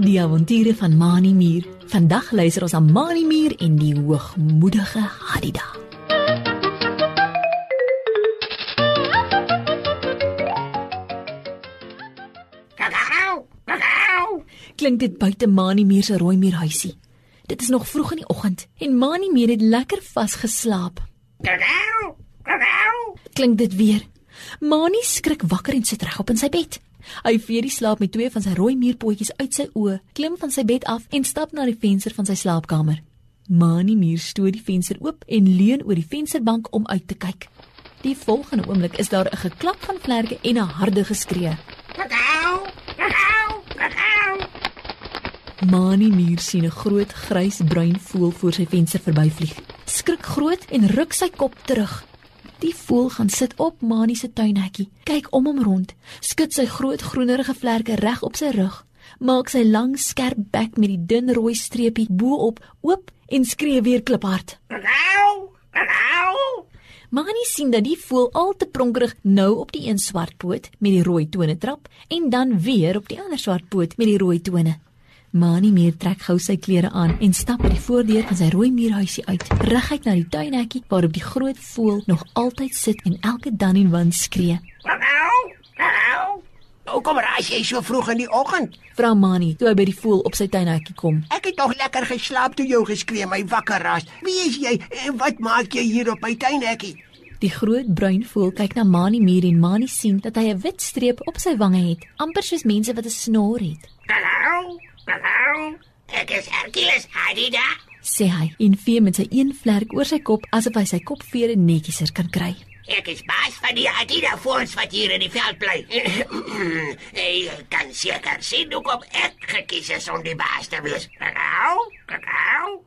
Die avonture van Mani Mier. Vandag luister ons aan Mani Mier en die hoogmoedige Hadida. Kakao, kakao. Klink dit buite Mani Mier se rooi muurhuisie. Dit is nog vroeg in die oggend en Mani Mier het lekker vasgeslaap. Kakao, kakao. Klink dit weer. Mani skrik wakker en sit regop in sy bed. Hy vee die slaap met twee van sy rooi muurpotjies uit sy oë, klim van sy bed af en stap na die venster van sy slaapkamer. Mani Mier stoot die venster oop en leun oor die vensterbank om uit te kyk. Die volgende oomblik is daar 'n geklap van vlerke en 'n harde geskree. Kakao, kakao, kakao. Mani Mier sien 'n groot grys-bruin voël voor sy venster verbyvlieg. Skrik groot en ruk sy kop terug. Die voël gaan sit op Mani se tuinhekkie, kyk om hom rond, skud sy groot groenerige vlerke reg op sy rug, maak sy lang skerp bek met die dun rooi streepie bo-op oop en skree weer kliphard. Kakao, kakao. Mani sien dat die voël al te pronkerig nou op die een swart poot met die rooi tone trap en dan weer op die ander swart poot met die rooi tone. Mani meer trek gou sy klere aan en stap by die voordeur van sy rooi muurhuisie uit, reguit na die tuinhekkie waarop die groot voël nog altyd sit en elke dan en wan skree. Kakao, kakao. Hoekom raas jy so vroeg in die oggend? Vra Mani toe hy by die voël op sy tuinhekkie kom. Ek het nog lekker geslaap toe jou geskree my wakker raas. Wie is jy en wat maak jy hier op my tuinhekkie? Die groot bruin voël kyk na Mani muur en Mani sien dat hy 'n wit streep op sy wange het, amper soos mense wat 'n snor het. Kakao. Ek is Hercules Hadida. Sê hy en vee met sy een vlerk oor sy kop asof hy sy kopvere netjieser kan kry. Ek is baas van die Hadida fonds wat hier in die veld bly. Jy kan seker sien hoekom ek gekies is om die baas te wees. Kakao, kakao.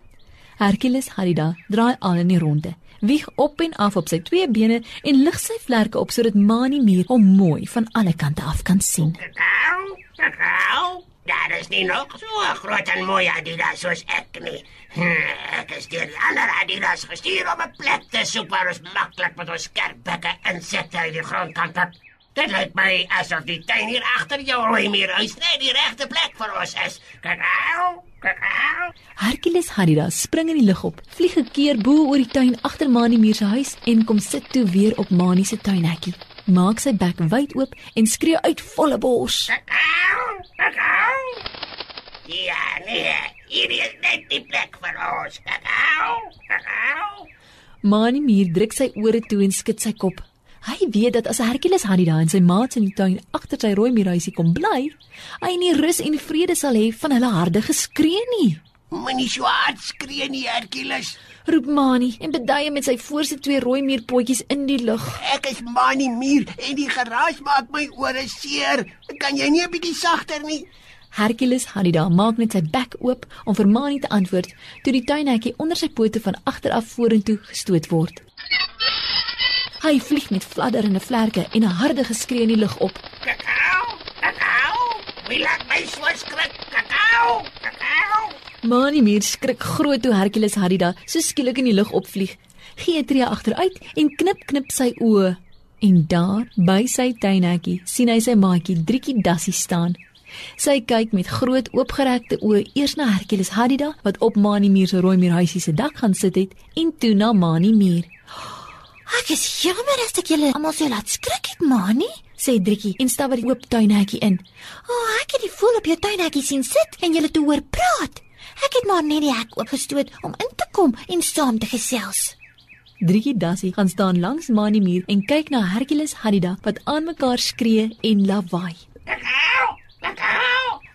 Hercules Harida draai aan in die ronde, wieg op en af op sy twee bene en lig sy vlerke op sodat Mani muur hom mooi van alle kante af kan sien. Kakao, kakao. Daar is nie nog so groot en mooi Adidas soos ek nie. Hm, ek is deur die ander Adidas gestuur om 'n plek te soek waar ons maklik met ons skerpbekke insette uit die grond kan pik. Dit lyk my asof die tuin hier agter jou rooi muur net die regte plek vir ons is. Kakao, kakao. Hercules Harida spring in die lug op, vlieg 'n keer bo oor die tuin agter Mani muur se huis en kom sit toe weer op Mani se tuinhekkie. Maak sy bek wyd oop en skree uit volle bors. Kakao, kakao. Ja, nee, hier is net die plek vir ons. Kakao, kakao. Mani muur druk sy ore toe en skud sy kop. Hy weet dat as Hercules Harida en sy maats in die tuin agter sy rooi muurhuisie kom bly, hy nie rus en vrede sal hê van hulle harde geskree nie. Moenie so hard skree nie, Hercules. Roep Mani en beduie met sy voorste twee rooi muurpotjies in die lug. Ek is Mani Muur en die geraas maak my ore seer. Kan jy nie 'n bietjie sagter nie? Hercules Harida maak net sy bek oop om vir Mani te antwoord toe die tuinhekkie onder sy pote van agter af vorentoe gestoot word. Hy vlieg met fladderende vlerke en 'n harde geskree in die lug op. Kakao, kakao. Wie laat my so skrik? Kakao, kakao. Mani Mier skrik groot toe Hercules Harida so skielik in die lug opvlieg. Gee 'n tree agteruit en knip knip sy oë. En daar, by sy tuinhekkie, sien hy sy maatjie Driekie Dassie staan. Sy kyk met groot oopgerekte oë eers na Hercules Harida wat op Mani Mier se rooi muurhuisie se dak gaan sit het en toe na Mani Mier. Ek is jammer as ek julle almal so laat skrik het, Mani. Sê Driekie en stap by die oop tuinhekkie in. O, oh, ek het die voël op jou tuinhekkie sien sit en julle toe hoor praat. Ek het maar net die hek oopgestoot om in te kom en saam te gesels. Driekie Dassie gaan staan langs Mani Mier en kyk na Hercules Harida wat aan mekaar skree en lawaai.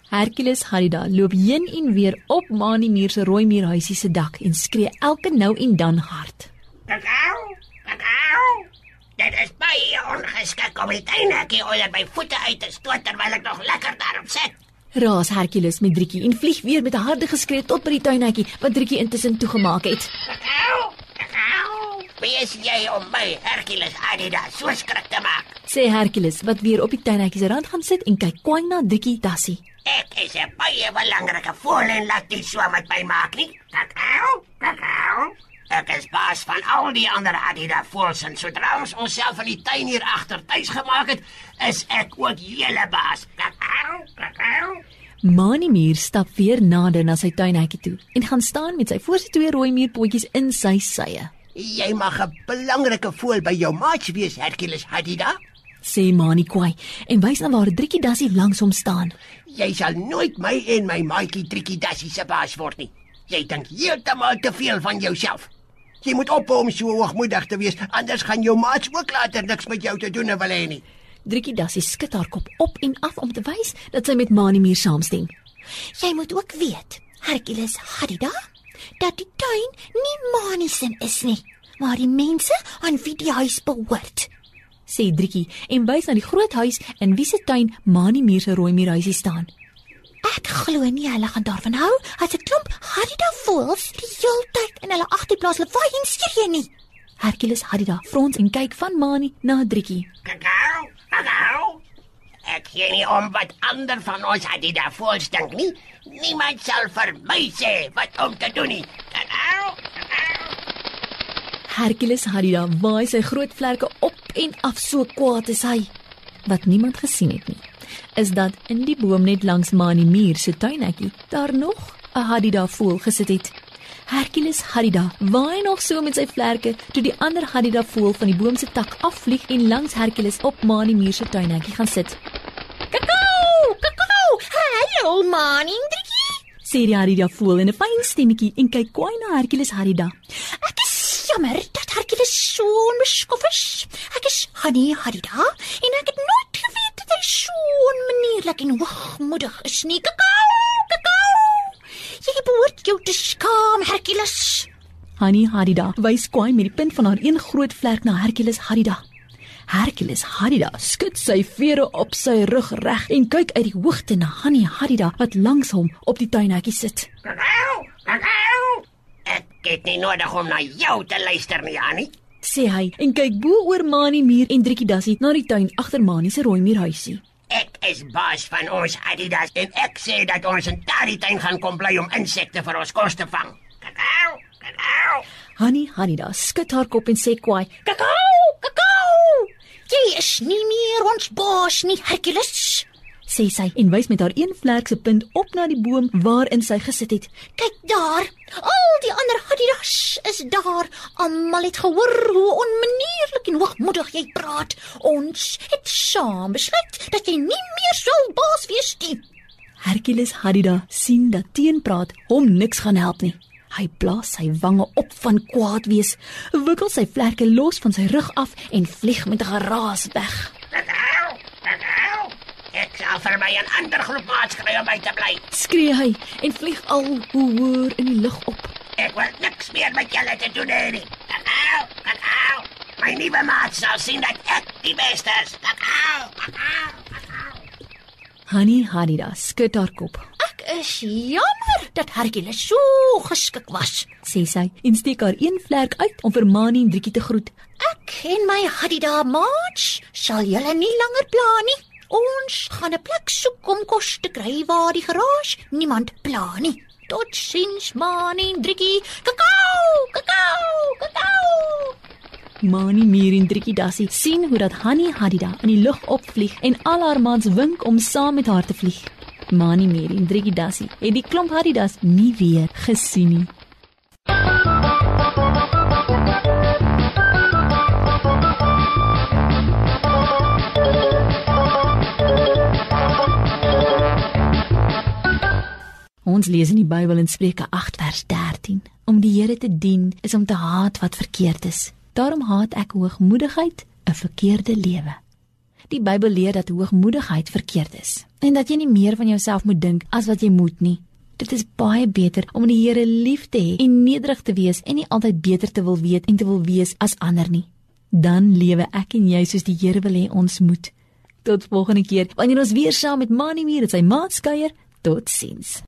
Hercules Harida loop heen en weer op Mani Mier se rooi muurhuisie se dak en skree elke nou en dan hard. Kakao, kakao. Dit is baie ongeskik om die tuinhekkie onder my voete uit te stoot terwyl ek nog lekker daarop sit. Raas Hercules met Driekie en vlieg weer met 'n harde geskree tot by die tuinhekkie wat Driekie intussen toegemaak het. Kakao, kakao. Wie is jy om my Hercules Adidas so skrik te maak? Sê Hercules wat weer op die tuinhekkie se rand gaan sit en kyk kwai na Driekie Dassie. Ek is 'n baie belangrike voël en laat dit so met my maak nie. Kakao, kakao. Ek is baas van al die ander Adidas voels en sodra ons onsself in die tuin hier agter tuis gemaak het, is ek ook julle baas. Kakao, kakao. Manimier stap weer nader na sy tuinhekkie toe en gaan staan met sy voorste twee rooi muurpotjies in sy sye. Jy mag 'n belangrike voël by jou maats wees, Hercules Hadida. Sê Mani kwai en wys na waar Driekie Dassie langs hom staan. Jy sal nooit my en my maatjie Trikkie Dassie se baas word nie. Jy dink heeltemal te veel van jouself. Jy moet ophou om so hoogmoedig te wees, anders gaan jou maats ook later niks met jou te doen wil hê nie. Driekie Dassie skud haar kop op en af om te wys dat sy met Manimier saamstem. Jy moet ook weet, Hercules Hadida, dat die tuin nie Manisin is nie, maar die mense aan wie die huis behoort. Sê Driekie en wys na die groot huis in wie se tuin Manimier se rooi muurhuisie staan. Ek glo nie hulle gaan daarvan hou as 'n klomp Hadida voels die heeltyd in hulle agterplaas lawaai en skree nie. Hercules Hadida frons en kyk van Mani na Driekie. Kakao, kakao. Ek gee nie om wat ander van ons Adidas voels dink nie. Niemand sal vir my sê wat om te doen nie. Kakao, kakao. Hercules Hadida waai sy groot vlerke op en af so kwaad is hy. Wat niemand gesien het nie, is dat in die boom net langs Mani Muur se tuinhekkie daar nog 'n Hadida voël gesit het. Hercules Hadida waai nog so met sy vlerke toe die ander Hadida voël van die boom se tak afvlieg en langs Hercules op Mani Muur se tuinhekkie gaan sit. Kakao, kakao. Hallo, Manindrikie. Sê die Hadida voël in 'n fyn stemmetjie en kyk kwaai na Hercules Hadida. Jammer dat Hercules so onbeskof is. Ek is Hani Hadida en ek het nooit geweet dat hy so onmanierlik en hoogmoedig is nie. Kakao, kakao. Jy behoort jou te skaam, Hercules. Hani Hadida wys kwaai met die punt van haar een groot vlerk na Hercules Hadida. Hercules Hadida skud sy vere op sy rug reg en kyk uit die hoogte na Hani Hadida wat langs hom op die tuinhekkie sit. Kakao, kakao. Het nie nodig om na jou te luister nie, Annie. sê hy en kyk bo oor Mani muur en Driekie Dassie na die tuin agter Mani se rooi muurhuisie. Ek is baas van ons Adidas en ek sê dat ons in daardie tuin gaan kom bly om insekte vir ons kos te vang. Kakao, kakao. Hani Hadida skud haar kop en sê kwaai: Kakao, kakao. Jy is nie meer ons baas nie, Hercules. Sê sy en wys met haar een vlerk se punt op na die boom waarin sy gesit het. Kyk daar. Al die ander Hadidas is daar. Almal het gehoor hoe onmanierlik en hoogmoedig jy praat. Ons het saam besluit dat jy nie meer sal baas wees nie. Hercules Hadida sien dat teenpraat hom niks gaan help nie. Hy blaas sy wange op van kwaad wees, wikkel sy vlerke los van sy rug af en vlieg met 'n geraas weg. Sal vir my 'n ander groep maats kry om by te bly. Skree hy en vlieg al hoe hoër in die lug op. Ek wil niks meer met julle te doen hê nie. Kakao, kakao. My nuwe maats sal sien dat ek die beste is. Kakao, kakao, kakao. Hani Hadida skud haar kop, Ek is jammer dat Hercules so geskik was. sê sy en steek haar een vlerk uit om vir Mani en Driekie te groet. Ek en my Hadida maats sal julle nie langer pla nie. Ons gaan 'n plek soek om kos te kry waar die garage niemand pla nie. Totsiens, man en Driekie. Kakao, kakao, kakao. Mani Mier en Driekie Dassie sien hoe dat Hani Hadida in die lug opvlieg en al haar maats wink om saam met haar te vlieg. Mani Mier en Driekie Dassie het die klomp Hadidas nie weer gesien nie. Ons lees in die Bybel in Spreuke 8 vers 13: Om die Here te dien is om te haat wat verkeerd is. Daarom haat ek hoogmoedigheid, 'n verkeerde lewe. Die Bybel leer dat hoogmoedigheid verkeerd is en dat jy nie meer van jouself moet dink as wat jy moet nie. Dit is baie beter om die Here lief te hê en nederig te wees en nie altyd beter te wil weet en te wil wees as ander nie. Dan lewe ek en jy soos die Here wil hê ons moet. Tot volgende keer wanneer ons weer saam met Mani Mier en sy maat kuier. Totsiens.